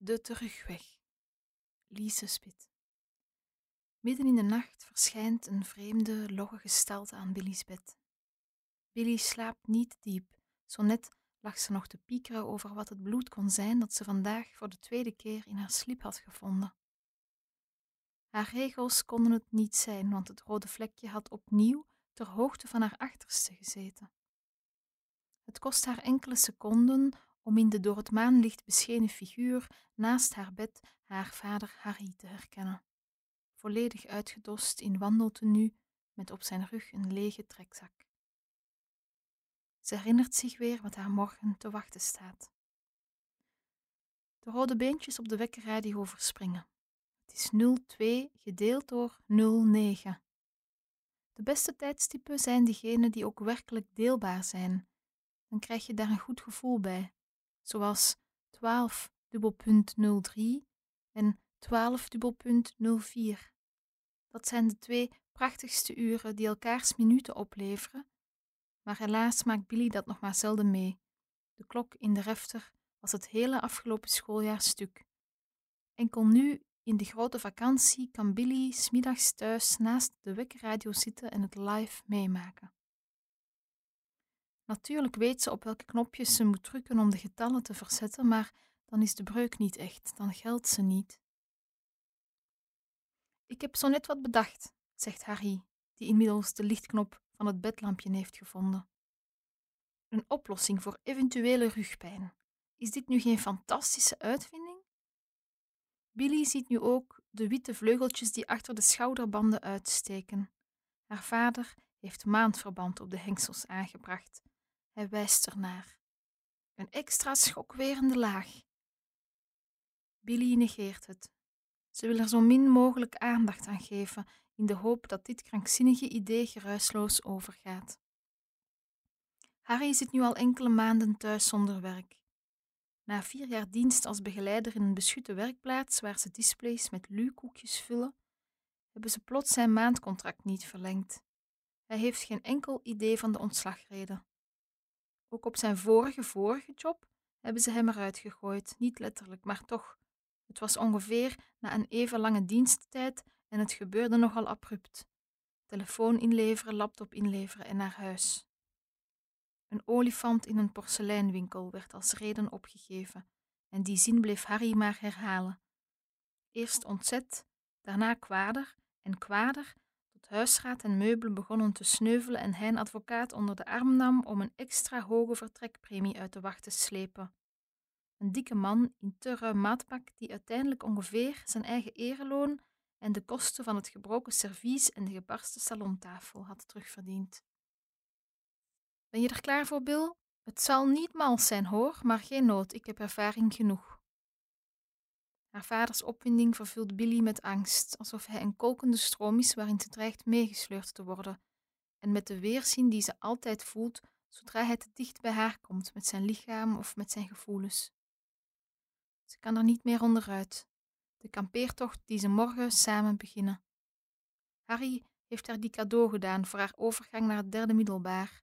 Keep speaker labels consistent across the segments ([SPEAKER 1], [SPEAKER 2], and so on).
[SPEAKER 1] De terugweg. Lise Spit. Midden in de nacht verschijnt een vreemde, logge gestalte aan Billy's bed. Billy slaapt niet diep. Zo net lag ze nog te piekeren over wat het bloed kon zijn dat ze vandaag voor de tweede keer in haar sliep had gevonden. Haar regels konden het niet zijn, want het rode vlekje had opnieuw ter hoogte van haar achterste gezeten. Het kost haar enkele seconden om in de door het maanlicht beschenen figuur naast haar bed haar vader Harry te herkennen. Volledig uitgedost in wandeltenu, met op zijn rug een lege trekzak. Ze herinnert zich weer wat haar morgen te wachten staat. De rode beentjes op de wekkerradio verspringen. Het is 02 gedeeld door 09. De beste tijdstippen zijn diegenen die ook werkelijk deelbaar zijn. Dan krijg je daar een goed gevoel bij zoals 12 dubbelpunt 03 en 12 dubbelpunt 04. Dat zijn de twee prachtigste uren die elkaars minuten opleveren, maar helaas maakt Billy dat nog maar zelden mee. De klok in de refter was het hele afgelopen schooljaar stuk. Enkel nu, in de grote vakantie, kan Billy smiddags thuis naast de wekkerradio zitten en het live meemaken. Natuurlijk weet ze op welke knopjes ze moet drukken om de getallen te verzetten, maar dan is de breuk niet echt, dan geldt ze niet. Ik heb zo net wat bedacht, zegt Harry, die inmiddels de lichtknop van het bedlampje heeft gevonden. Een oplossing voor eventuele rugpijn. Is dit nu geen fantastische uitvinding? Billy ziet nu ook de witte vleugeltjes die achter de schouderbanden uitsteken. Haar vader heeft maandverband op de hengsels aangebracht hij wijst ernaar. Een extra schokwerende laag. Billy negeert het. Ze wil er zo min mogelijk aandacht aan geven, in de hoop dat dit krankzinnige idee geruisloos overgaat. Harry zit nu al enkele maanden thuis zonder werk. Na vier jaar dienst als begeleider in een beschutte werkplaats waar ze displays met lukoekjes vullen, hebben ze plots zijn maandcontract niet verlengd. Hij heeft geen enkel idee van de ontslagreden. Ook op zijn vorige, vorige job hebben ze hem eruit gegooid. Niet letterlijk, maar toch. Het was ongeveer na een even lange diensttijd en het gebeurde nogal abrupt. Telefoon inleveren, laptop inleveren en naar huis. Een olifant in een porseleinwinkel werd als reden opgegeven, en die zin bleef Harry maar herhalen. Eerst ontzet, daarna kwader en huisraad en meubelen begonnen te sneuvelen en hij een advocaat onder de arm nam om een extra hoge vertrekpremie uit de wacht te slepen. Een dikke man in te ruim maatpak die uiteindelijk ongeveer zijn eigen ereloon en de kosten van het gebroken servies en de gebarsten salontafel had terugverdiend. Ben je er klaar voor, Bill? Het zal niet mals zijn hoor, maar geen nood, ik heb ervaring genoeg. Haar vaders opwinding vervult Billy met angst, alsof hij een kolkende stroom is waarin ze dreigt meegesleurd te worden, en met de weerzin die ze altijd voelt zodra hij te dicht bij haar komt met zijn lichaam of met zijn gevoelens. Ze kan er niet meer onderuit. De kampeertocht die ze morgen samen beginnen. Harry heeft haar die cadeau gedaan voor haar overgang naar het derde middelbaar.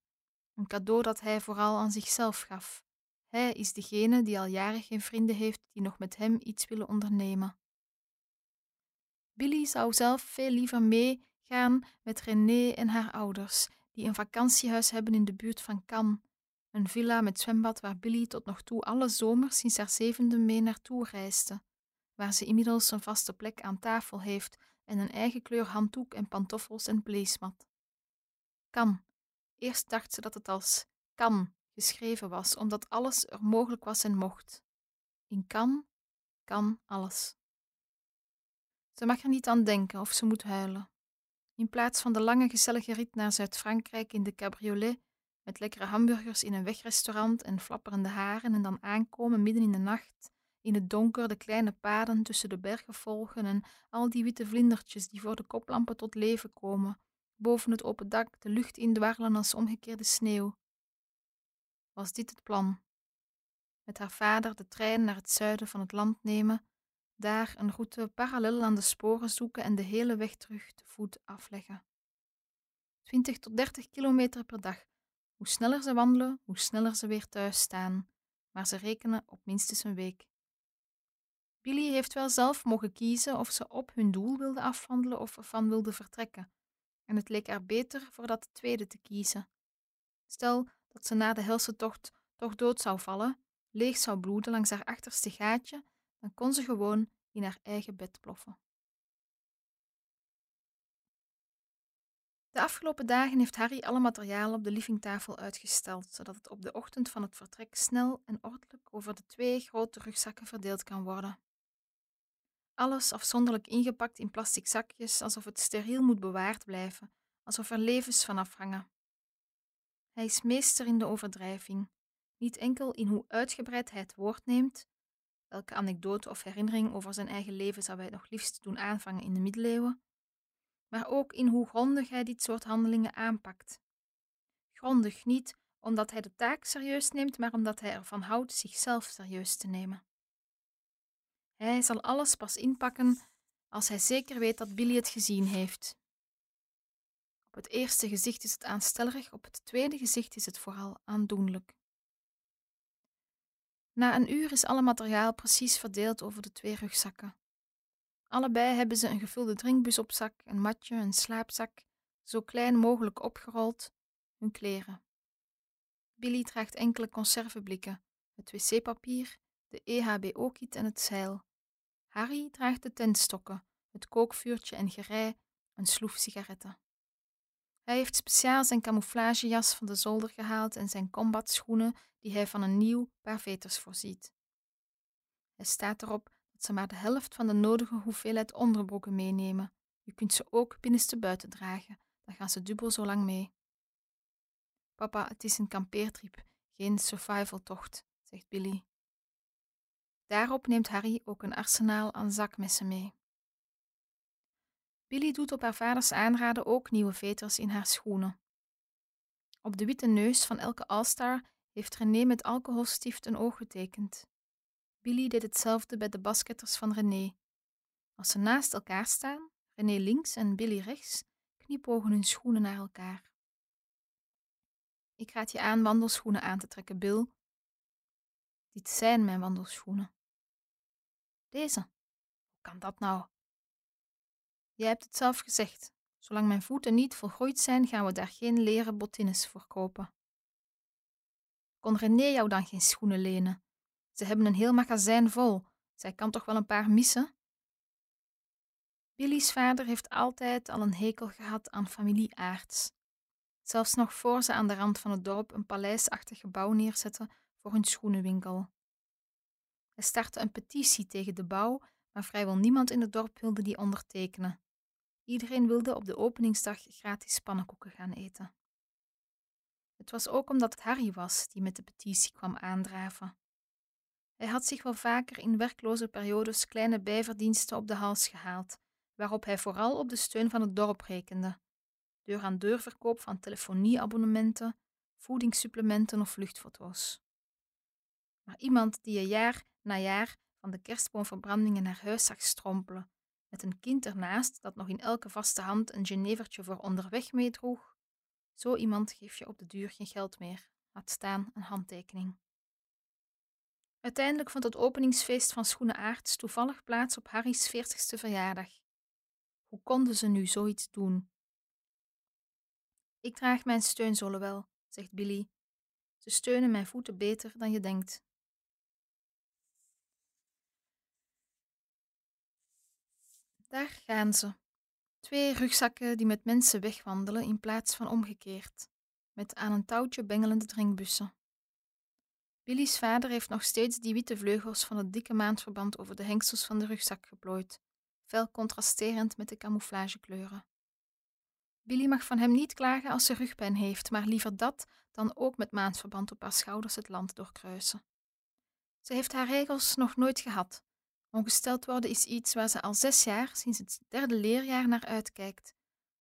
[SPEAKER 1] Een cadeau dat hij vooral aan zichzelf gaf, hij is degene die al jaren geen vrienden heeft die nog met hem iets willen ondernemen. Billy zou zelf veel liever meegaan met René en haar ouders, die een vakantiehuis hebben in de buurt van Cannes, een villa met zwembad waar Billy tot nog toe alle zomers sinds haar zevende mee naartoe reisde, waar ze inmiddels een vaste plek aan tafel heeft en een eigen kleur handdoek en pantoffels en pleesmat. Kan. Eerst dacht ze dat het als kan geschreven was, omdat alles er mogelijk was en mocht. In kan, kan alles. Ze mag er niet aan denken of ze moet huilen. In plaats van de lange gezellige rit naar Zuid-Frankrijk in de cabriolet, met lekkere hamburgers in een wegrestaurant en flapperende haren en dan aankomen midden in de nacht, in het donker de kleine paden tussen de bergen volgen en al die witte vlindertjes die voor de koplampen tot leven komen, boven het open dak de lucht indwarrelen als omgekeerde sneeuw, was dit het plan. Met haar vader de trein naar het zuiden van het land nemen, daar een route parallel aan de sporen zoeken en de hele weg terug te voet afleggen. 20 tot 30 kilometer per dag. Hoe sneller ze wandelen, hoe sneller ze weer thuis staan, maar ze rekenen op minstens een week. Billy heeft wel zelf mogen kiezen of ze op hun doel wilde afwandelen of ervan wilde vertrekken. En het leek er beter voor dat tweede te kiezen. Stel dat ze na de helse tocht toch dood zou vallen, leeg zou bloeden langs haar achterste gaatje, dan kon ze gewoon in haar eigen bed ploffen. De afgelopen dagen heeft Harry alle materiaal op de livingtafel uitgesteld, zodat het op de ochtend van het vertrek snel en ordelijk over de twee grote rugzakken verdeeld kan worden. Alles afzonderlijk ingepakt in plastic zakjes, alsof het steriel moet bewaard blijven, alsof er levens van afhangen. Hij is meester in de overdrijving, niet enkel in hoe uitgebreid hij het woord neemt, welke anekdote of herinnering over zijn eigen leven zou hij nog liefst doen aanvangen in de middeleeuwen, maar ook in hoe grondig hij dit soort handelingen aanpakt. Grondig niet omdat hij de taak serieus neemt, maar omdat hij ervan houdt zichzelf serieus te nemen. Hij zal alles pas inpakken als hij zeker weet dat Billy het gezien heeft. Op het eerste gezicht is het aanstellerig, op het tweede gezicht is het vooral aandoenlijk. Na een uur is alle materiaal precies verdeeld over de twee rugzakken. Allebei hebben ze een gevulde drinkbus op zak, een matje, een slaapzak, zo klein mogelijk opgerold, hun kleren. Billy draagt enkele conserveblikken, het wc-papier, de EHBO-kit en het zeil. Harry draagt de tentstokken, het kookvuurtje en gerei, een sloef sigaretten. Hij heeft speciaal zijn camouflagejas van de zolder gehaald en zijn combatschoenen die hij van een nieuw paar veters voorziet. Hij staat erop dat ze maar de helft van de nodige hoeveelheid onderbroeken meenemen. Je kunt ze ook binnenste buiten dragen, dan gaan ze dubbel zo lang mee. Papa, het is een kampeertrip, geen survivaltocht, zegt Billy. Daarop neemt Harry ook een arsenaal aan zakmessen mee. Billy doet op haar vaders aanraden ook nieuwe veters in haar schoenen. Op de witte neus van elke All-Star heeft René met alcoholstift een oog getekend. Billy deed hetzelfde bij de basketters van René. Als ze naast elkaar staan, René links en Billy rechts, knipogen hun schoenen naar elkaar. Ik raad je aan wandelschoenen aan te trekken, Bill. Dit zijn mijn wandelschoenen. Deze. Hoe kan dat nou? Jij hebt het zelf gezegd. Zolang mijn voeten niet volgroeid zijn, gaan we daar geen leren bottines voor kopen. Kon René jou dan geen schoenen lenen? Ze hebben een heel magazijn vol. Zij kan toch wel een paar missen? Billy's vader heeft altijd al een hekel gehad aan familie Aarts. Zelfs nog voor ze aan de rand van het dorp een paleisachtig gebouw neerzetten voor hun schoenenwinkel. Hij startte een petitie tegen de bouw, maar vrijwel niemand in het dorp wilde die ondertekenen. Iedereen wilde op de openingsdag gratis pannenkoeken gaan eten. Het was ook omdat het Harry was die met de petitie kwam aandraven. Hij had zich wel vaker in werkloze periodes kleine bijverdiensten op de hals gehaald, waarop hij vooral op de steun van het dorp rekende. Deur-aan-deur verkoop van telefonieabonnementen, voedingssupplementen of luchtfoto's. Maar iemand die je jaar na jaar van de kerstboomverbrandingen naar huis zag strompelen, met een kind ernaast dat nog in elke vaste hand een genevertje voor onderweg meedroeg, zo iemand geef je op de duur geen geld meer, laat staan een handtekening. Uiteindelijk vond het openingsfeest van Schoenen Aarts toevallig plaats op Harry's veertigste verjaardag. Hoe konden ze nu zoiets doen? Ik draag mijn steunzolen wel, zegt Billy. Ze steunen mijn voeten beter dan je denkt. Daar gaan ze. Twee rugzakken die met mensen wegwandelen in plaats van omgekeerd, met aan een touwtje bengelende drinkbussen. Billy's vader heeft nog steeds die witte vleugels van het dikke maandverband over de hengsels van de rugzak geplooid, fel contrasterend met de camouflagekleuren. Billy mag van hem niet klagen als ze rugpijn heeft, maar liever dat dan ook met maandverband op haar schouders het land doorkruisen. Ze heeft haar regels nog nooit gehad, Ongesteld worden is iets waar ze al zes jaar, sinds het derde leerjaar, naar uitkijkt.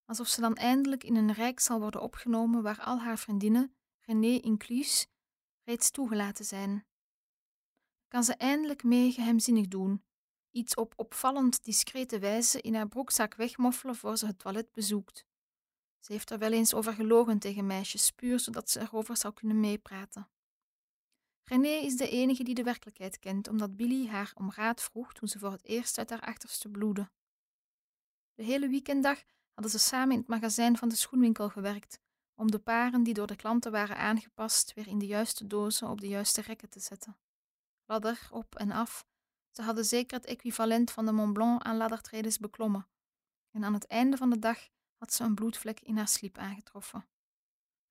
[SPEAKER 1] Alsof ze dan eindelijk in een rijk zal worden opgenomen waar al haar vriendinnen, René inclus, reeds toegelaten zijn. Kan ze eindelijk mee geheimzinnig doen, iets op opvallend discrete wijze in haar broekzak wegmoffelen voor ze het toilet bezoekt. Ze heeft er wel eens over gelogen tegen meisjes, puur zodat ze erover zou kunnen meepraten. René is de enige die de werkelijkheid kent, omdat Billy haar om raad vroeg toen ze voor het eerst uit haar achterste bloedde. De hele weekenddag hadden ze samen in het magazijn van de schoenwinkel gewerkt, om de paren die door de klanten waren aangepast weer in de juiste dozen op de juiste rekken te zetten. Ladder op en af, ze hadden zeker het equivalent van de Mont Blanc aan laddertredens beklommen. En aan het einde van de dag had ze een bloedvlek in haar sliep aangetroffen.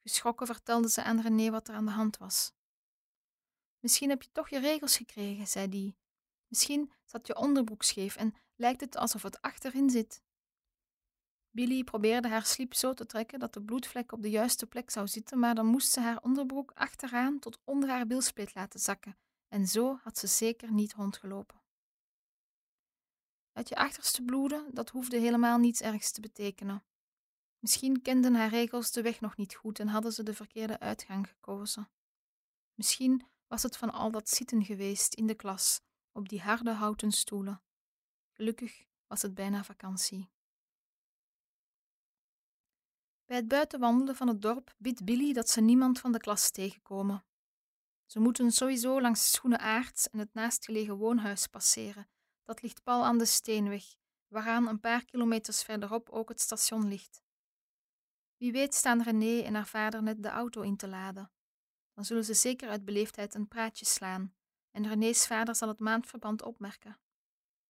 [SPEAKER 1] Geschrokken vertelde ze aan René wat er aan de hand was. Misschien heb je toch je regels gekregen, zei die. Misschien zat je onderbroek scheef en lijkt het alsof het achterin zit. Billy probeerde haar sliep zo te trekken dat de bloedvlek op de juiste plek zou zitten, maar dan moest ze haar onderbroek achteraan tot onder haar bilspleet laten zakken, en zo had ze zeker niet rondgelopen. Uit je achterste bloeden, dat hoefde helemaal niets ergs te betekenen. Misschien kenden haar regels de weg nog niet goed en hadden ze de verkeerde uitgang gekozen. Misschien was het van al dat zitten geweest in de klas, op die harde houten stoelen. Gelukkig was het bijna vakantie. Bij het buitenwandelen van het dorp bidt Billy dat ze niemand van de klas tegenkomen. Ze moeten sowieso langs Schoenen Aarts en het naastgelegen woonhuis passeren. Dat ligt pal aan de Steenweg, waaraan een paar kilometers verderop ook het station ligt. Wie weet staan René en haar vader net de auto in te laden. Dan zullen ze zeker uit beleefdheid een praatje slaan, en René's vader zal het maandverband opmerken.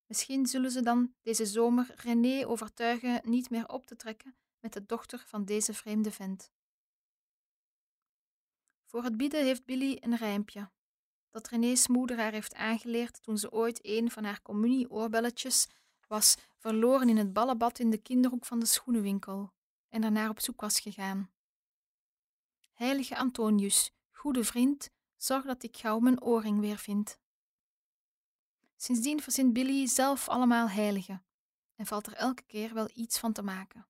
[SPEAKER 1] Misschien zullen ze dan deze zomer René overtuigen niet meer op te trekken met de dochter van deze vreemde vent. Voor het bieden heeft Billy een rijmpje, dat René's moeder haar heeft aangeleerd toen ze ooit een van haar communie-oorbelletjes was verloren in het ballenbad in de kinderhoek van de schoenenwinkel en ernaar op zoek was gegaan. Heilige Antonius, goede vriend, zorg dat ik gauw mijn oorring weer vind. Sindsdien verzint Billy zelf allemaal heiligen en valt er elke keer wel iets van te maken.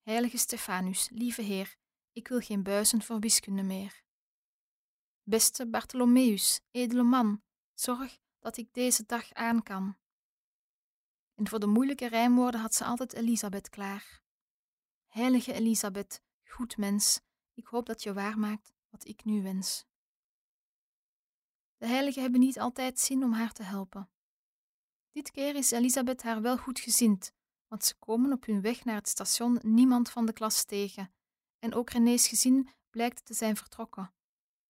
[SPEAKER 1] Heilige Stefanus, lieve Heer, ik wil geen buizen voor wiskunde meer. Beste Bartholomeus, edele man, zorg dat ik deze dag aan kan. En voor de moeilijke rijmwoorden had ze altijd Elisabeth klaar. Heilige Elisabeth, goed mens, ik hoop dat je waarmaakt wat ik nu wens. De heiligen hebben niet altijd zin om haar te helpen. Dit keer is Elisabeth haar wel goed gezind, want ze komen op hun weg naar het station niemand van de klas tegen, en ook René's gezin blijkt te zijn vertrokken.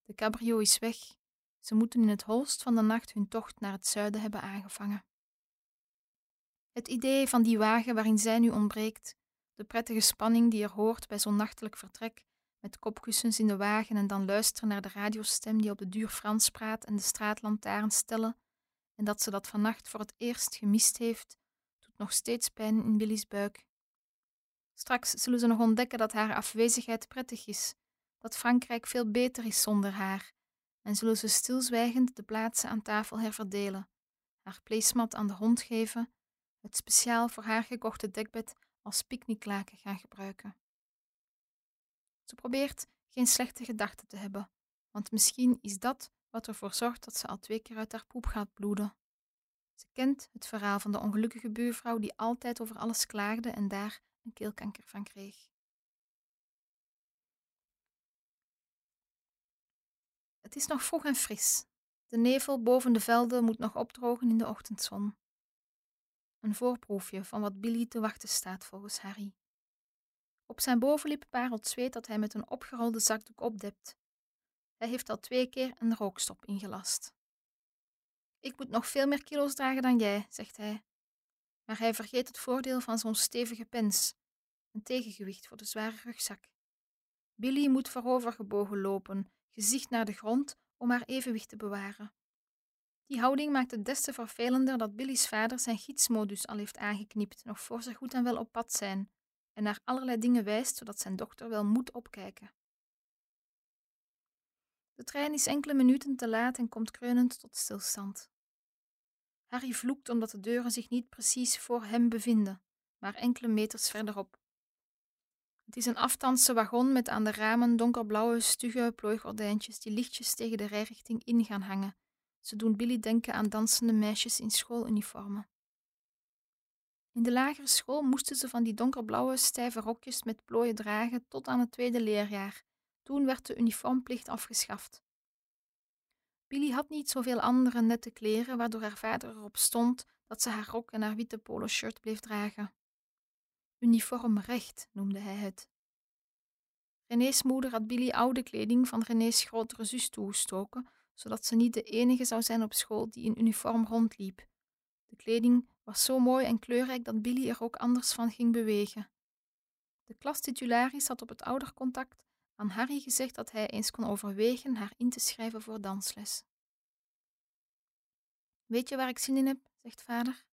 [SPEAKER 1] De cabrio is weg. Ze moeten in het holst van de nacht hun tocht naar het zuiden hebben aangevangen. Het idee van die wagen waarin zij nu ontbreekt, de prettige spanning die er hoort bij zo'n nachtelijk vertrek, met kopkussens in de wagen en dan luisteren naar de radiostem die op de duur Frans praat en de straatlantaarns stellen, en dat ze dat vannacht voor het eerst gemist heeft, doet nog steeds pijn in Billy's buik. Straks zullen ze nog ontdekken dat haar afwezigheid prettig is, dat Frankrijk veel beter is zonder haar, en zullen ze stilzwijgend de plaatsen aan tafel herverdelen, haar placemat aan de hond geven, het speciaal voor haar gekochte dekbed als picknicklaken gaan gebruiken. Ze probeert geen slechte gedachten te hebben, want misschien is dat wat ervoor zorgt dat ze al twee keer uit haar poep gaat bloeden. Ze kent het verhaal van de ongelukkige buurvrouw die altijd over alles klaagde en daar een keelkanker van kreeg. Het is nog vroeg en fris. De nevel boven de velden moet nog opdrogen in de ochtendzon. Een voorproefje van wat Billy te wachten staat volgens Harry. Op zijn bovenlip parelt zweet dat hij met een opgerolde zakdoek opdept. Hij heeft al twee keer een rookstop ingelast. Ik moet nog veel meer kilo's dragen dan jij, zegt hij. Maar hij vergeet het voordeel van zo'n stevige pens, een tegengewicht voor de zware rugzak. Billy moet voorovergebogen lopen, gezicht naar de grond, om haar evenwicht te bewaren. Die houding maakt het des te vervelender dat Billy's vader zijn gidsmodus al heeft aangeknipt, nog voor ze goed en wel op pad zijn, en naar allerlei dingen wijst, zodat zijn dochter wel moet opkijken. De trein is enkele minuten te laat en komt kreunend tot stilstand. Harry vloekt omdat de deuren zich niet precies voor hem bevinden, maar enkele meters verderop. Het is een aftandse wagon met aan de ramen donkerblauwe, stugge plooigordijntjes die lichtjes tegen de rijrichting in gaan hangen. Ze doen Billy denken aan dansende meisjes in schooluniformen. In de lagere school moesten ze van die donkerblauwe, stijve rokjes met plooien dragen tot aan het tweede leerjaar. Toen werd de uniformplicht afgeschaft. Billy had niet zoveel andere nette kleren, waardoor haar vader erop stond dat ze haar rok en haar witte polo-shirt bleef dragen. Uniform recht noemde hij het. René's moeder had Billy oude kleding van René's grotere zus toegestoken, zodat ze niet de enige zou zijn op school die in uniform rondliep. De kleding was zo mooi en kleurrijk dat Billy er ook anders van ging bewegen. De klastitularis had op het oudercontact aan Harry gezegd dat hij eens kon overwegen haar in te schrijven voor dansles. Weet je waar ik zin in heb? zegt vader.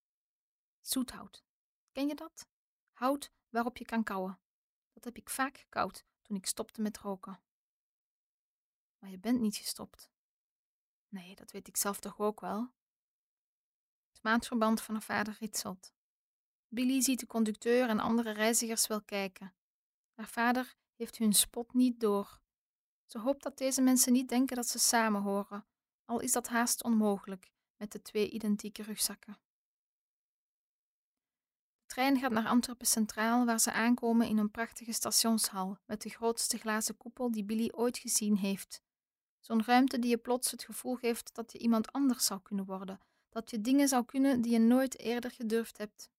[SPEAKER 1] Zoethout. Ken je dat? Hout waarop je kan kauwen. Dat heb ik vaak gekauwd toen ik stopte met roken. Maar je bent niet gestopt. Nee, dat weet ik zelf toch ook wel. Het maandverband van haar vader ritselt. Billy ziet de conducteur en andere reizigers wel kijken. Haar vader heeft hun spot niet door. Ze hoopt dat deze mensen niet denken dat ze samen horen, al is dat haast onmogelijk met de twee identieke rugzakken. De trein gaat naar Antwerpen Centraal, waar ze aankomen in een prachtige stationshal met de grootste glazen koepel die Billy ooit gezien heeft. Zo'n ruimte die je plots het gevoel geeft dat je iemand anders zou kunnen worden, dat je dingen zou kunnen die je nooit eerder gedurfd hebt.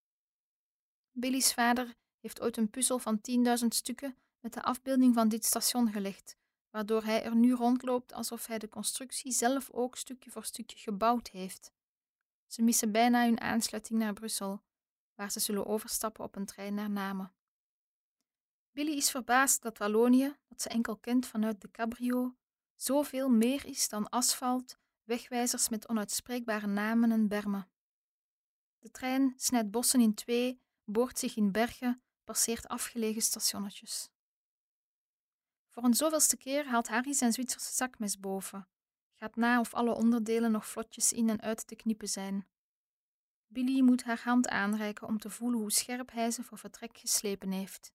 [SPEAKER 1] Billy's vader heeft ooit een puzzel van 10.000 stukken met de afbeelding van dit station gelegd, waardoor hij er nu rondloopt alsof hij de constructie zelf ook stukje voor stukje gebouwd heeft. Ze missen bijna hun aansluiting naar Brussel, waar ze zullen overstappen op een trein naar Namen. Billy is verbaasd dat Wallonië, dat ze enkel kent vanuit de cabrio, zoveel meer is dan asfalt, wegwijzers met onuitspreekbare namen en bermen. De trein snijdt bossen in twee, boort zich in bergen, passeert afgelegen stationnetjes. Voor een zoveelste keer haalt Harry zijn Zwitserse zakmes boven, gaat na of alle onderdelen nog vlotjes in en uit te knippen zijn. Billy moet haar hand aanreiken om te voelen hoe scherp hij ze voor vertrek geslepen heeft.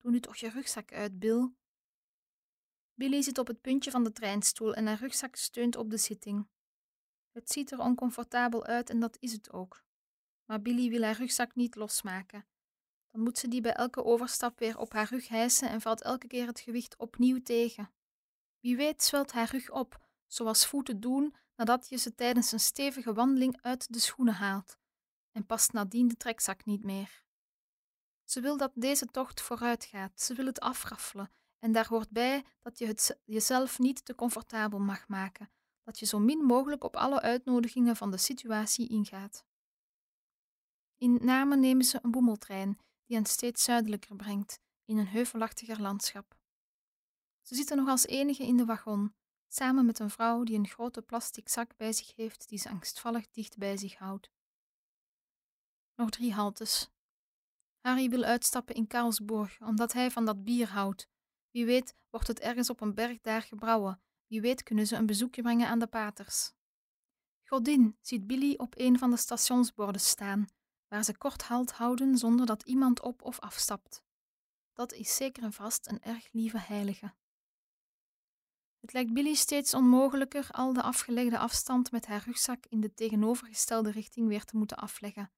[SPEAKER 1] Doe nu toch je rugzak uit, Bill. Billy zit op het puntje van de treinstoel en haar rugzak steunt op de zitting. Het ziet er oncomfortabel uit en dat is het ook. Maar Billy wil haar rugzak niet losmaken dan moet ze die bij elke overstap weer op haar rug hijsen en valt elke keer het gewicht opnieuw tegen. Wie weet zwelt haar rug op, zoals voeten doen nadat je ze tijdens een stevige wandeling uit de schoenen haalt, en past nadien de trekzak niet meer. Ze wil dat deze tocht vooruit gaat, ze wil het afraffelen, en daar hoort bij dat je het jezelf niet te comfortabel mag maken, dat je zo min mogelijk op alle uitnodigingen van de situatie ingaat. In Namen nemen ze een boemeltrein die hen steeds zuidelijker brengt, in een heuvelachtiger landschap. Ze zitten nog als enige in de wagon, samen met een vrouw die een grote plastic zak bij zich heeft die ze angstvallig dicht bij zich houdt. Nog drie haltes. Harry wil uitstappen in Karlsburg, omdat hij van dat bier houdt. Wie weet wordt het ergens op een berg daar gebrouwen. Wie weet kunnen ze een bezoekje brengen aan de paters. Godin ziet Billy op een van de stationsborden staan, waar ze kort halt houden zonder dat iemand op of afstapt. Dat is zeker en vast een erg lieve heilige. Het lijkt Billy steeds onmogelijker al de afgelegde afstand met haar rugzak in de tegenovergestelde richting weer te moeten afleggen.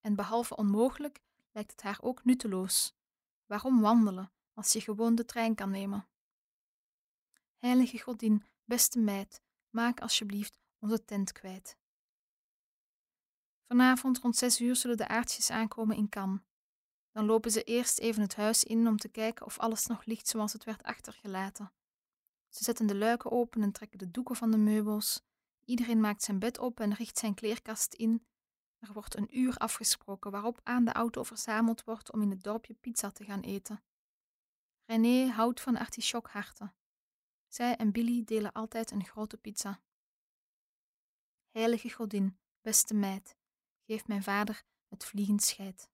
[SPEAKER 1] En behalve onmogelijk lijkt het haar ook nutteloos. Waarom wandelen als je gewoon de trein kan nemen? Heilige Godin, beste meid, maak alsjeblieft onze tent kwijt. Vanavond rond zes uur zullen de aardjes aankomen in Cannes. Dan lopen ze eerst even het huis in om te kijken of alles nog ligt zoals het werd achtergelaten. Ze zetten de luiken open en trekken de doeken van de meubels. Iedereen maakt zijn bed op en richt zijn kleerkast in. Er wordt een uur afgesproken waarop aan de auto verzameld wordt om in het dorpje pizza te gaan eten. René houdt van artichokharten. Zij en Billy delen altijd een grote pizza. Heilige godin, beste meid, geeft mijn vader het vliegend scheid.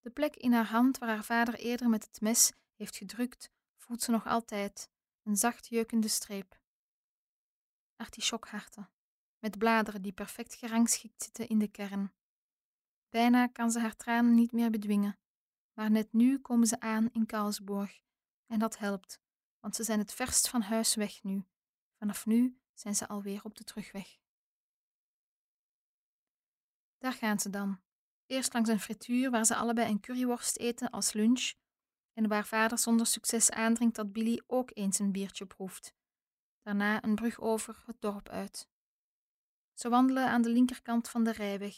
[SPEAKER 1] De plek in haar hand waar haar vader eerder met het mes heeft gedrukt, voelt ze nog altijd, een zacht jeukende streep. Artichokharten, met bladeren die perfect gerangschikt zitten in de kern. Bijna kan ze haar tranen niet meer bedwingen, maar net nu komen ze aan in Karlsborg, en dat helpt, want ze zijn het verst van huis weg nu. Vanaf nu zijn ze alweer op de terugweg. Daar gaan ze dan. Eerst langs een frituur waar ze allebei een curryworst eten als lunch en waar vader zonder succes aandringt dat Billy ook eens een biertje proeft. daarna een brug over het dorp uit. Ze wandelen aan de linkerkant van de rijweg.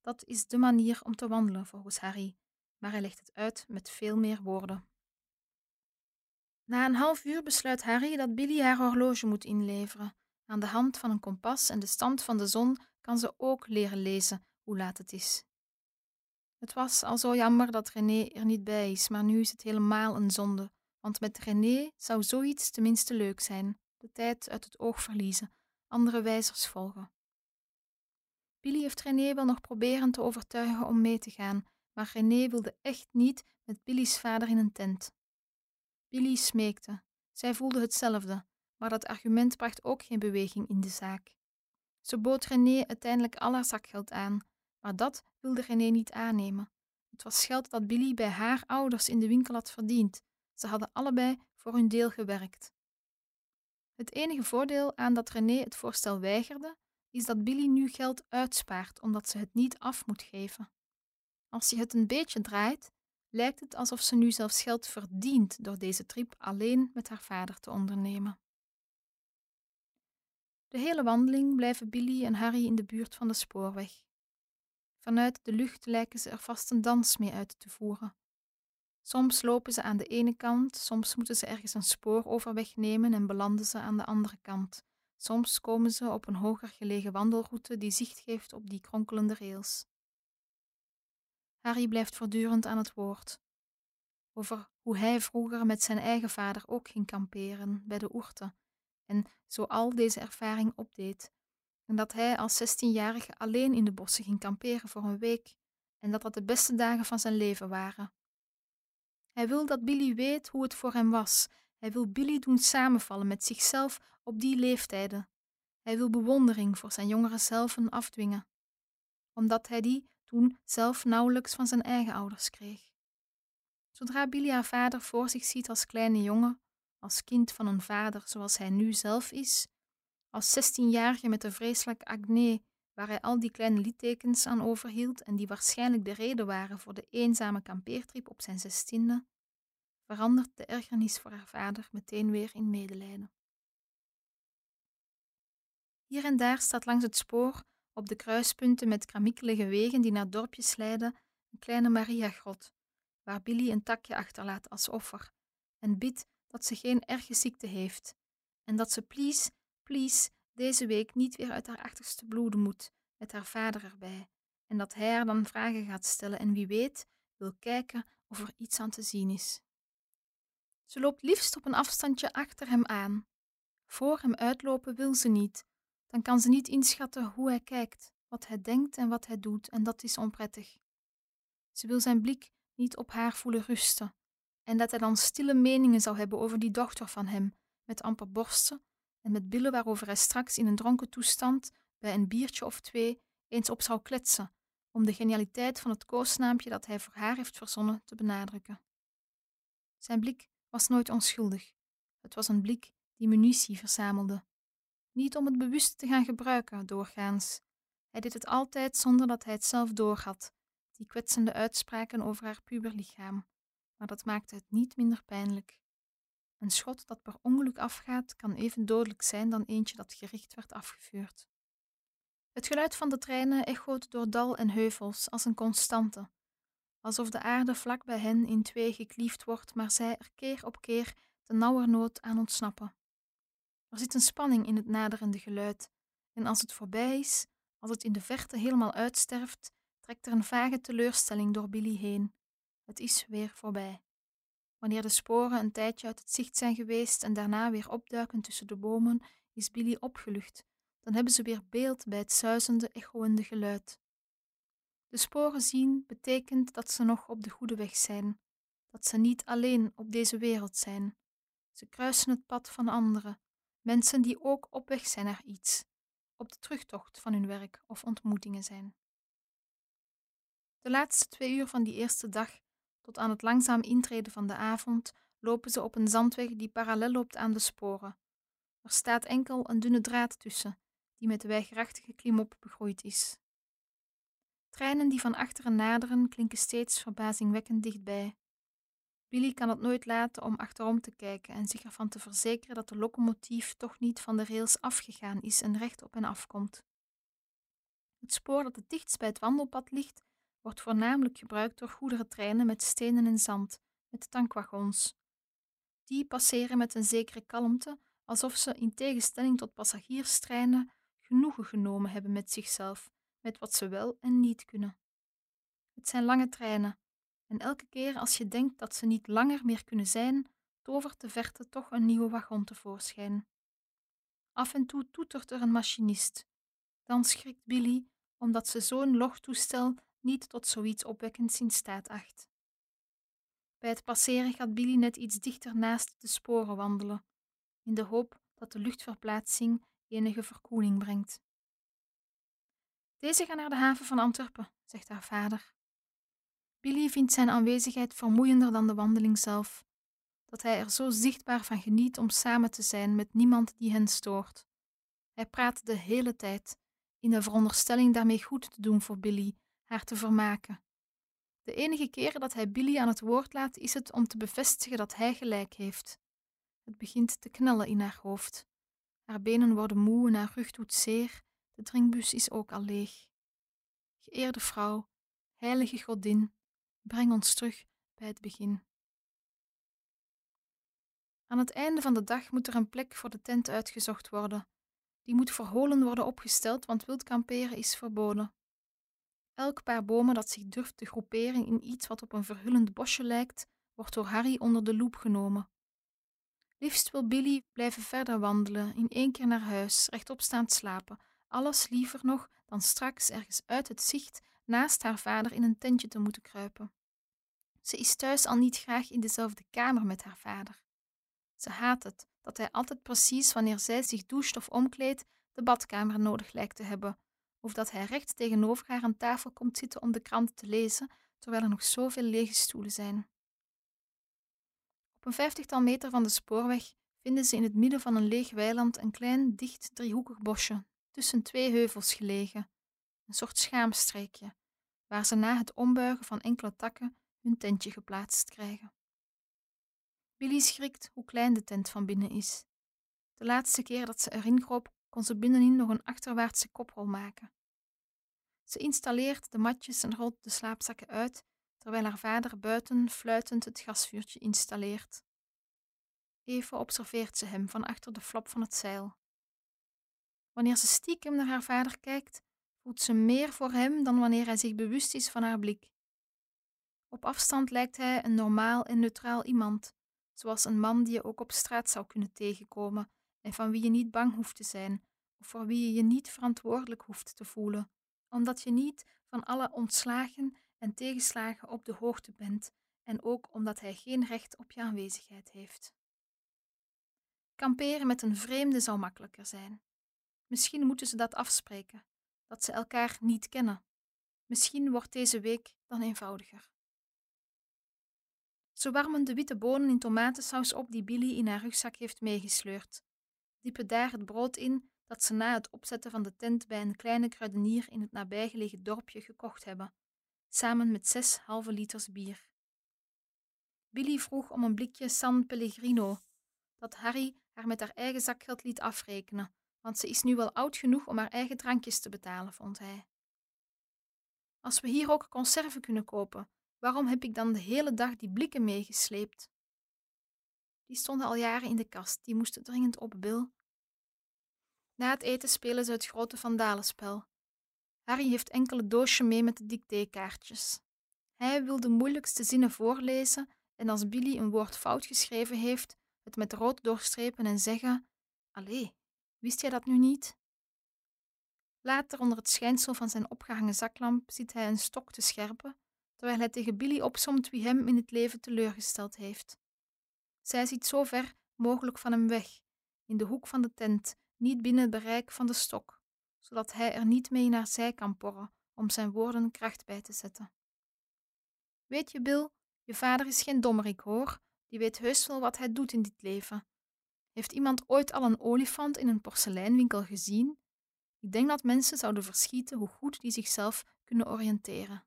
[SPEAKER 1] Dat is de manier om te wandelen volgens Harry, maar hij legt het uit met veel meer woorden. Na een half uur besluit Harry dat Billy haar horloge moet inleveren. Aan de hand van een kompas en de stand van de zon kan ze ook leren lezen hoe laat het is. Het was al zo jammer dat René er niet bij is, maar nu is het helemaal een zonde, want met René zou zoiets tenminste leuk zijn: de tijd uit het oog verliezen, andere wijzers volgen. Billy heeft René wel nog proberen te overtuigen om mee te gaan, maar René wilde echt niet met Billy's vader in een tent. Billy smeekte. Zij voelde hetzelfde, maar dat argument bracht ook geen beweging in de zaak. Ze bood René uiteindelijk al haar zakgeld aan, maar dat wilde René niet aannemen. Het was geld dat Billy bij haar ouders in de winkel had verdiend. Ze hadden allebei voor hun deel gewerkt. Het enige voordeel aan dat René het voorstel weigerde, is dat Billy nu geld uitspaart omdat ze het niet af moet geven. Als je het een beetje draait, lijkt het alsof ze nu zelfs geld verdient door deze trip alleen met haar vader te ondernemen. De hele wandeling blijven Billy en Harry in de buurt van de spoorweg. Vanuit de lucht lijken ze er vast een dans mee uit te voeren. Soms lopen ze aan de ene kant, soms moeten ze ergens een spooroverweg nemen en belanden ze aan de andere kant. Soms komen ze op een hoger gelegen wandelroute die zicht geeft op die kronkelende rails. Harry blijft voortdurend aan het woord. Over hoe hij vroeger met zijn eigen vader ook ging kamperen bij de oerte en zo al deze ervaring opdeed. En dat hij als zestienjarige alleen in de bossen ging kamperen voor een week en dat dat de beste dagen van zijn leven waren. Hij wil dat Billy weet hoe het voor hem was. Hij wil Billy doen samenvallen met zichzelf op die leeftijden. Hij wil bewondering voor zijn jongere zelven afdwingen, omdat hij die toen zelf nauwelijks van zijn eigen ouders kreeg. Zodra Billy haar vader voor zich ziet als kleine jongen, als kind van een vader zoals hij nu zelf is, als zestienjarige met de vreselijke acne waar hij al die kleine littekens aan overhield en die waarschijnlijk de reden waren voor de eenzame kampeertrip op zijn zestiende, verandert de ergernis voor haar vader meteen weer in medelijden. Hier en daar staat langs het spoor, op de kruispunten met kramikkelige wegen die naar dorpjes leiden, een kleine Mariagrot, waar Billy een takje achterlaat als offer en bidt dat ze geen erge ziekte heeft en dat ze please, please deze week niet weer uit haar achterste bloeden moet, met haar vader erbij, en dat hij haar dan vragen gaat stellen en wie weet wil kijken of er iets aan te zien is. Ze loopt liefst op een afstandje achter hem aan. Voor hem uitlopen wil ze niet, dan kan ze niet inschatten hoe hij kijkt, wat hij denkt en wat hij doet, en dat is onprettig. Ze wil zijn blik niet op haar voelen rusten, en dat hij dan stille meningen zou hebben over die dochter van hem, met amper borsten en met billen waarover hij straks in een dronken toestand bij een biertje of twee eens op zou kletsen, om de genialiteit van het koosnaampje dat hij voor haar heeft verzonnen te benadrukken. Zijn blik was nooit onschuldig. Het was een blik die munitie verzamelde. Niet om het bewust te gaan gebruiken, doorgaans. Hij deed het altijd zonder dat hij het zelf doorhad, die kwetsende uitspraken over haar puberlichaam, maar dat maakte het niet minder pijnlijk. Een schot dat per ongeluk afgaat, kan even dodelijk zijn dan eentje dat gericht werd afgevuurd. Het geluid van de treinen echoot door dal en heuvels als een constante, alsof de aarde vlak bij hen in twee gekliefd wordt, maar zij er keer op keer de nauwernood aan ontsnappen. Er zit een spanning in het naderende geluid, en als het voorbij is, als het in de verte helemaal uitsterft, trekt er een vage teleurstelling door Billy heen. Het is weer voorbij. Wanneer de sporen een tijdje uit het zicht zijn geweest en daarna weer opduiken tussen de bomen, is Billy opgelucht. Dan hebben ze weer beeld bij het zuizende, echoende geluid. De sporen zien betekent dat ze nog op de goede weg zijn, dat ze niet alleen op deze wereld zijn. Ze kruisen het pad van anderen, mensen die ook op weg zijn naar iets, op de terugtocht van hun werk of ontmoetingen zijn. De laatste twee uur van die eerste dag, tot aan het langzaam intreden van de avond, lopen ze op een zandweg die parallel loopt aan de sporen. Er staat enkel een dunne draad tussen, die met weigerachtige klimop begroeid is. Treinen die van achteren naderen klinken steeds verbazingwekkend dichtbij. Billy kan het nooit laten om achterom te kijken en zich ervan te verzekeren dat de locomotief toch niet van de rails afgegaan is en recht op hen afkomt. Het spoor dat het dichtst bij het wandelpad ligt, wordt voornamelijk gebruikt door goederentreinen met stenen en zand, met tankwagons. Die passeren met een zekere kalmte, alsof ze in tegenstelling tot passagierstreinen genoegen genomen hebben met zichzelf, met wat ze wel en niet kunnen. Het zijn lange treinen, en elke keer als je denkt dat ze niet langer meer kunnen zijn, tovert de verte toch een nieuwe wagon tevoorschijn. Af en toe toetert er een machinist. Dan schrikt Billy omdat ze zo'n logtoestel niet tot zoiets opwekkends in staat acht. Bij het passeren gaat Billy net iets dichter naast de sporen wandelen, in de hoop dat de luchtverplaatsing enige verkoeling brengt. Deze gaan naar de haven van Antwerpen, zegt haar vader. Billy vindt zijn aanwezigheid vermoeiender dan de wandeling zelf, dat hij er zo zichtbaar van geniet om samen te zijn met niemand die hen stoort. Hij praat de hele tijd, in de veronderstelling daarmee goed te doen voor Billy, haar te vermaken. De enige keer dat hij Billy aan het woord laat, is het om te bevestigen dat hij gelijk heeft. Het begint te knellen in haar hoofd. Haar benen worden moe en haar rug doet zeer. De drinkbus is ook al leeg. Geëerde vrouw, heilige godin, breng ons terug bij het begin. Aan het einde van de dag moet er een plek voor de tent uitgezocht worden. Die moet verholen worden opgesteld, want wild kamperen is verboden. Elk paar bomen dat zich durft te groeperen in iets wat op een verhullend bosje lijkt, wordt door Harry onder de loep genomen. Liefst wil Billy blijven verder wandelen, in één keer naar huis, rechtop staan slapen, alles liever nog dan straks ergens uit het zicht naast haar vader in een tentje te moeten kruipen. Ze is thuis al niet graag in dezelfde kamer met haar vader. Ze haat het dat hij altijd precies wanneer zij zich doucht of omkleedt, de badkamer nodig lijkt te hebben, of dat hij recht tegenover haar aan tafel komt zitten om de krant te lezen, terwijl er nog zoveel lege stoelen zijn. Op een vijftigtal meter van de spoorweg vinden ze in het midden van een leeg weiland een klein, dicht driehoekig bosje, tussen twee heuvels gelegen, een soort schaamstreekje, waar ze na het ombuigen van enkele takken hun tentje geplaatst krijgen. Billy schrikt hoe klein de tent van binnen is. De laatste keer dat ze erin kroop, kon ze binnenin nog een achterwaartse koprol maken. Ze installeert de matjes en rolt de slaapzakken uit, terwijl haar vader buiten fluitend het gasvuurtje installeert. Even observeert ze hem van achter de flap van het zeil. Wanneer ze stiekem naar haar vader kijkt, voelt ze meer voor hem dan wanneer hij zich bewust is van haar blik. Op afstand lijkt hij een normaal en neutraal iemand, zoals een man die je ook op straat zou kunnen tegenkomen en van wie je niet bang hoeft te zijn, of voor wie je je niet verantwoordelijk hoeft te voelen, omdat je niet van alle ontslagen en tegenslagen op de hoogte bent en ook omdat hij geen recht op je aanwezigheid heeft. Kamperen met een vreemde zou makkelijker zijn. Misschien moeten ze dat afspreken, dat ze elkaar niet kennen. Misschien wordt deze week dan eenvoudiger. Ze warmen de witte bonen in tomatensaus op die Billy in haar rugzak heeft meegesleurd. Diepen daar het brood in dat ze na het opzetten van de tent bij een kleine kruidenier in het nabijgelegen dorpje gekocht hebben, samen met zes halve liters bier. Billy vroeg om een blikje San Pellegrino, dat Harry haar met haar eigen zakgeld liet afrekenen, want ze is nu wel oud genoeg om haar eigen drankjes te betalen, vond hij. Als we hier ook conserven kunnen kopen, Waarom heb ik dan de hele dag die blikken meegesleept? Die stonden al jaren in de kast, die moesten dringend op, Bill. Na het eten spelen ze het grote vandalenspel. Harry heeft enkele doosje mee met de dictékaartjes. Hij wil de moeilijkste zinnen voorlezen en als Billy een woord fout geschreven heeft, het met rood doorstrepen en zeggen: Allee, wist jij dat nu niet? Later, onder het schijnsel van zijn opgehangen zaklamp, ziet hij een stok te scherpen terwijl hij tegen Billy opsomt wie hem in het leven teleurgesteld heeft. Zij ziet zo ver mogelijk van hem weg, in de hoek van de tent, niet binnen het bereik van de stok, zodat hij er niet mee naar zij kan porren om zijn woorden kracht bij te zetten. Weet je, Bill, je vader is geen dommerik hoor, die weet heus wel wat hij doet in dit leven. Heeft iemand ooit al een olifant in een porseleinwinkel gezien? Ik denk dat mensen zouden verschieten hoe goed die zichzelf kunnen oriënteren.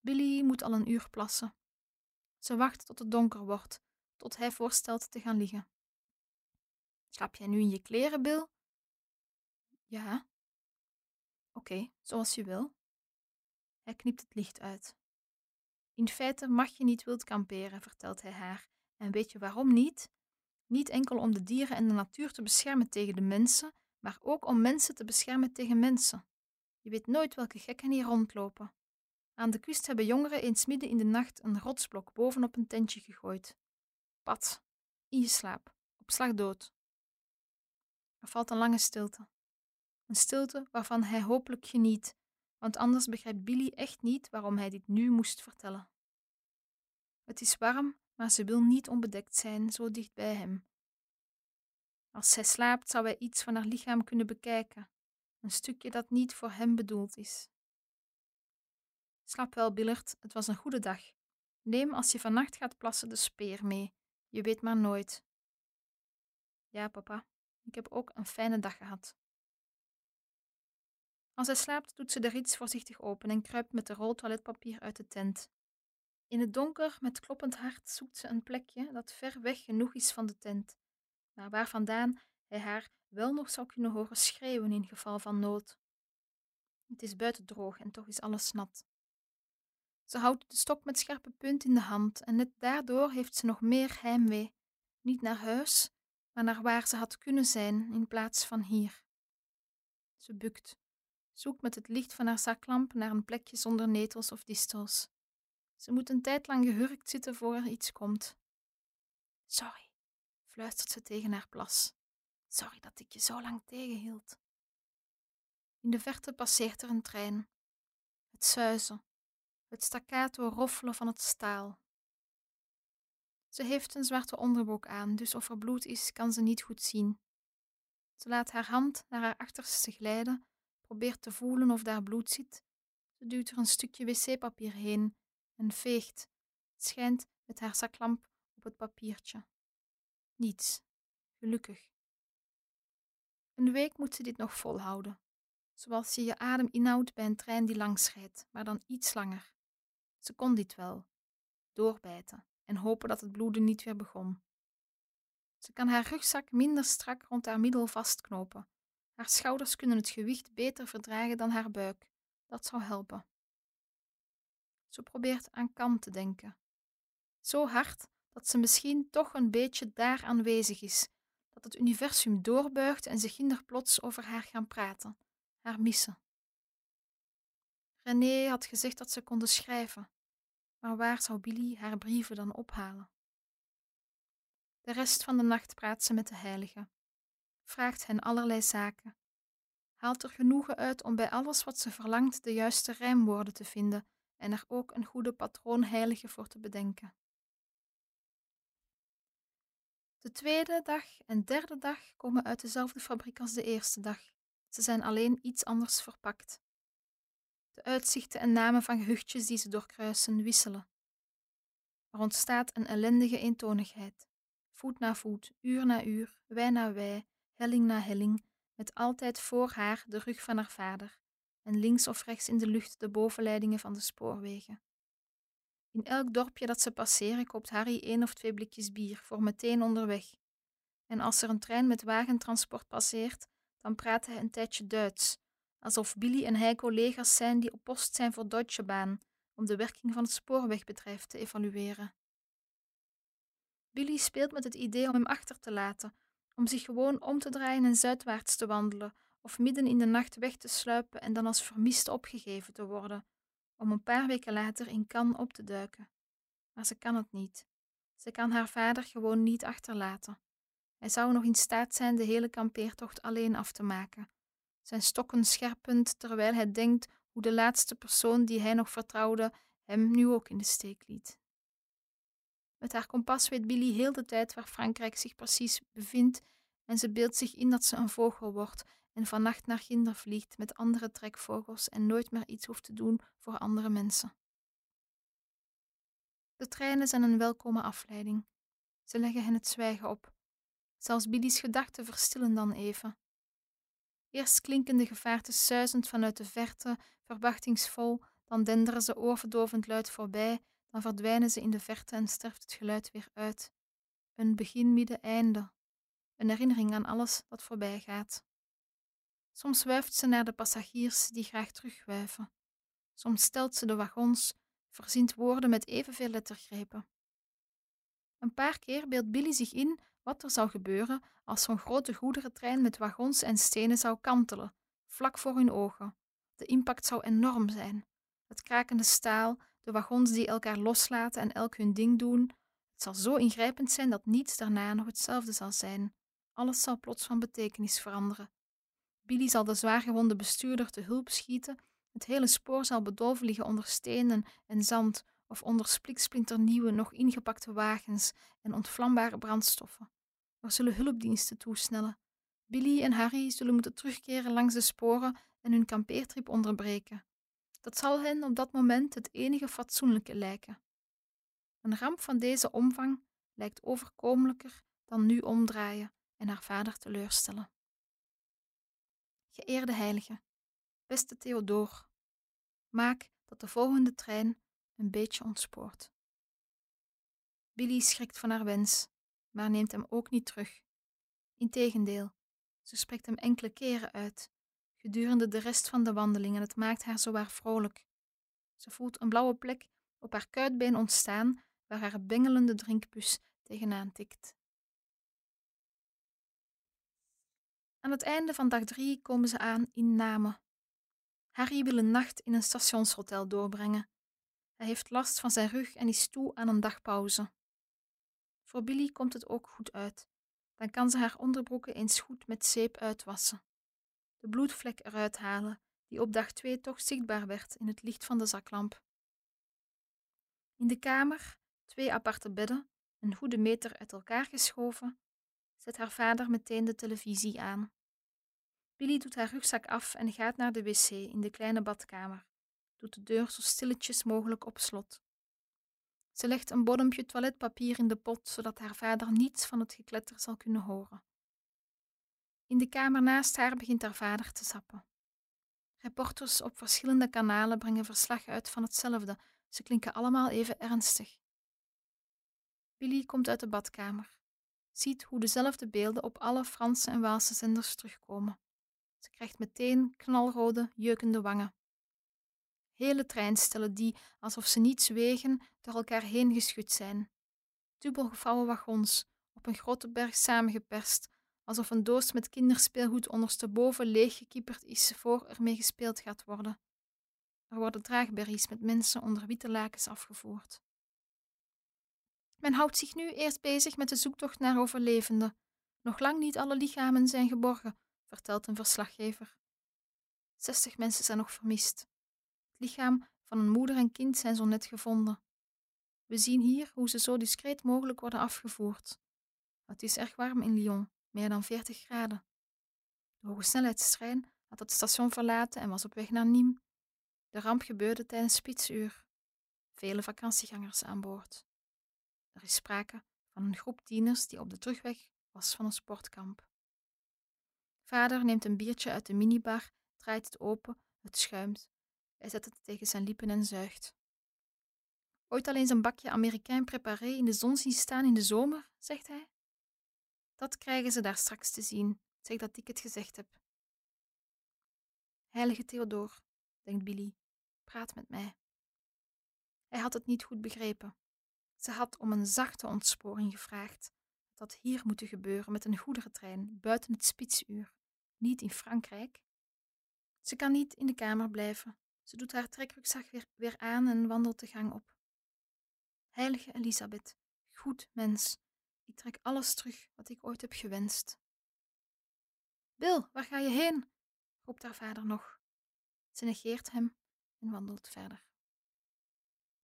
[SPEAKER 1] Billy moet al een uur plassen. Ze wacht tot het donker wordt, tot hij voorstelt te gaan liggen. Slaap jij nu in je kleren, Bill? Ja. Oké, zoals je wil. Hij knipt het licht uit. In feite mag je niet wild kamperen, vertelt hij haar. En weet je waarom niet? Niet enkel om de dieren en de natuur te beschermen tegen de mensen, maar ook om mensen te beschermen tegen mensen. Je weet nooit welke gekken hier rondlopen. Aan de kust hebben jongeren eens midden in de nacht een rotsblok bovenop een tentje gegooid. Pat, in je slaap, op slag dood. Er valt een lange stilte. Een stilte waarvan hij hopelijk geniet, want anders begrijpt Billy echt niet waarom hij dit nu moest vertellen. Het is warm, maar ze wil niet onbedekt zijn, zo dicht bij hem. Als zij slaapt, zou hij iets van haar lichaam kunnen bekijken, een stukje dat niet voor hem bedoeld is. Slaap wel, Billard, het was een goede dag. Neem als je vannacht gaat plassen de speer mee. Je weet maar nooit. Ja, papa, ik heb ook een fijne dag gehad. Als hij slaapt, doet ze de rits voorzichtig open en kruipt met de rol toiletpapier uit de tent. In het donker, met kloppend hart, zoekt ze een plekje dat ver weg genoeg is van de tent, maar waar vandaan hij haar wel nog zou kunnen horen schreeuwen in geval van nood. Het is buiten droog en toch is alles nat. Ze houdt de stok met scherpe punt in de hand en net daardoor heeft ze nog meer heimwee. Niet naar huis, maar naar waar ze had kunnen zijn in plaats van hier. Ze bukt, zoekt met het licht van haar zaklamp naar een plekje zonder netels of distels. Ze moet een tijd lang gehurkt zitten voor er iets komt. Sorry, fluistert ze tegen haar plas. Sorry dat ik je zo lang tegenhield. In de verte passeert er een trein. Het zuizen, het staccato roffelen van het staal. Ze heeft een zwarte onderbroek aan, dus of er bloed is, kan ze niet goed zien. Ze laat haar hand naar haar achterste glijden, probeert te voelen of daar bloed zit. Ze duwt er een stukje wc-papier heen en veegt, schijnt met haar zaklamp op het papiertje. Niets. Gelukkig. Een week moet ze dit nog volhouden, zoals je je adem inhoudt bij een trein die langs rijdt, maar dan iets langer. Ze kon dit wel, doorbijten en hopen dat het bloeden niet weer begon. Ze kan haar rugzak minder strak rond haar middel vastknopen. Haar schouders kunnen het gewicht beter verdragen dan haar buik. Dat zou helpen. Ze probeert aan Kan te denken. Zo hard dat ze misschien toch een beetje daar aanwezig is, dat het universum doorbuigt en zich hinder plots over haar gaan praten, haar missen. René had gezegd dat ze konden schrijven, maar waar zou Billy haar brieven dan ophalen? De rest van de nacht praat ze met de heiligen, vraagt hen allerlei zaken, haalt er genoegen uit om bij alles wat ze verlangt de juiste rijmwoorden te vinden en er ook een goede patroonheilige voor te bedenken. De tweede dag en derde dag komen uit dezelfde fabriek als de eerste dag. Ze zijn alleen iets anders verpakt. De uitzichten en namen van gehuchtjes die ze doorkruisen wisselen. Er ontstaat een ellendige eentonigheid. Voet na voet, uur na uur, wij na wij, helling na helling, met altijd voor haar de rug van haar vader en links of rechts in de lucht de bovenleidingen van de spoorwegen. In elk dorpje dat ze passeren koopt Harry één of twee blikjes bier voor meteen onderweg. En als er een trein met wagentransport passeert, dan praat hij een tijdje Duits, alsof Billy en hij collega's zijn die op post zijn voor Deutsche Bahn om de werking van het spoorwegbedrijf te evalueren. Billy speelt met het idee om hem achter te laten, om zich gewoon om te draaien en zuidwaarts te wandelen, of midden in de nacht weg te sluipen en dan als vermist opgegeven te worden, om een paar weken later in kan op te duiken. Maar ze kan het niet. Ze kan haar vader gewoon niet achterlaten. Hij zou nog in staat zijn de hele kampeertocht alleen af te maken. Zijn stokken scherpend terwijl hij denkt hoe de laatste persoon die hij nog vertrouwde hem nu ook in de steek liet. Met haar kompas weet Billy heel de tijd waar Frankrijk zich precies bevindt en ze beeldt zich in dat ze een vogel wordt en vannacht naar ginder vliegt met andere trekvogels en nooit meer iets hoeft te doen voor andere mensen. De treinen zijn een welkome afleiding. Ze leggen hen het zwijgen op. Zelfs Billy's gedachten verstillen dan even. Eerst klinken de gevaarten suizend vanuit de verte, verwachtingsvol, dan denderen ze oorverdovend luid voorbij, Dan verdwijnen ze in de verte en sterft het geluid weer uit. Een begin, midden, einde. Een herinnering aan alles dat voorbij gaat. Soms wuift ze naar de passagiers die graag terugwuiven. Soms stelt ze de wagons, verzint woorden met evenveel lettergrepen. Een paar keer beeldt Billy zich in wat er zou gebeuren als zo'n grote goederentrein met wagons en stenen zou kantelen, vlak voor hun ogen. De impact zou enorm zijn. Het krakende staal, de wagons die elkaar loslaten en elk hun ding doen. Het zal zo ingrijpend zijn dat niets daarna nog hetzelfde zal zijn. Alles zal plots van betekenis veranderen. Billy zal de zwaargewonde bestuurder te hulp schieten. Het hele spoor zal bedolven liggen onder stenen en zand of onder spliksplinternieuwe, nog ingepakte wagens en ontvlambare brandstoffen. Er zullen hulpdiensten toesnellen. Billy en Harry zullen moeten terugkeren langs de sporen en hun kampeertrip onderbreken. Dat zal hen op dat moment het enige fatsoenlijke lijken. Een ramp van deze omvang lijkt overkomelijker dan nu omdraaien en haar vader teleurstellen. Geëerde heilige, beste Theodoor, maak dat de volgende trein een beetje ontspoort. Billy schrikt van haar wens, maar neemt hem ook niet terug. Integendeel, ze spreekt hem enkele keren uit, gedurende de rest van de wandeling en het maakt haar zowaar vrolijk. Ze voelt een blauwe plek op haar kuitbeen ontstaan waar haar bengelende drinkbus tegenaan tikt. Aan het einde van dag drie komen ze aan in Namen. Harry wil een nacht in een stationshotel doorbrengen. Hij heeft last van zijn rug en is toe aan een dagpauze. Voor Billy komt het ook goed uit. Dan kan ze haar onderbroeken eens goed met zeep uitwassen. De bloedvlek eruit halen, die op dag twee toch zichtbaar werd in het licht van de zaklamp. In de kamer, twee aparte bedden, een goede meter uit elkaar geschoven, zet haar vader meteen de televisie aan. Billy doet haar rugzak af en gaat naar de wc in de kleine badkamer, doet de deur zo stilletjes mogelijk op slot. Ze legt een bodempje toiletpapier in de pot, zodat haar vader niets van het gekletter zal kunnen horen. In de kamer naast haar begint haar vader te zappen. Reporters op verschillende kanalen brengen verslag uit van hetzelfde. Ze klinken allemaal even ernstig. Billy komt uit de badkamer, ziet hoe dezelfde beelden op alle Franse en Waalse zenders terugkomen. Ze krijgt meteen knalrode, jeukende wangen. Hele treinstellen die, alsof ze niet zwegen, door elkaar heen geschud zijn. Dubbelgevouwen wagons, op een grote berg samengeperst, alsof een doos met kinderspeelgoed ondersteboven leeggekieperd is voor ermee gespeeld gaat worden. Er worden draagberries met mensen onder witte lakens afgevoerd. Men houdt zich nu eerst bezig met de zoektocht naar overlevenden. Nog lang niet alle lichamen zijn geborgen, vertelt een verslaggever. Zestig mensen zijn nog vermist. Het lichaam van een moeder en kind zijn zo net gevonden. We zien hier hoe ze zo discreet mogelijk worden afgevoerd. Het is erg warm in Lyon, meer dan 40 graden. De hogesnelheidstrein had het station verlaten en was op weg naar Nîmes. De ramp gebeurde tijdens spitsuur. Vele vakantiegangers aan boord. Er is sprake van een groep tieners die op de terugweg was van een sportkamp. Vader neemt een biertje uit de minibar, draait het open, het schuimt. Hij zet het tegen zijn lippen en zuigt. Ooit al eens een bakje Amerikaan préparé in de zon zien staan in de zomer, zegt hij. Dat krijgen ze daar straks te zien, zeg dat ik het gezegd heb. Heilige Theodor, denkt Billy, praat met mij. Hij had het niet goed begrepen. Ze had om een zachte ontsporing gevraagd. Dat hier moeten gebeuren met een goederentrein buiten het spitsuur, niet in Frankrijk. Ze kan niet in de kamer blijven. Ze doet haar trekrugzak weer, weer aan en wandelt de gang op. Heilige Elisabeth, goed mens, ik trek alles terug wat ik ooit heb gewenst. Bill, waar ga je heen? roept haar vader nog. Ze negeert hem en wandelt verder.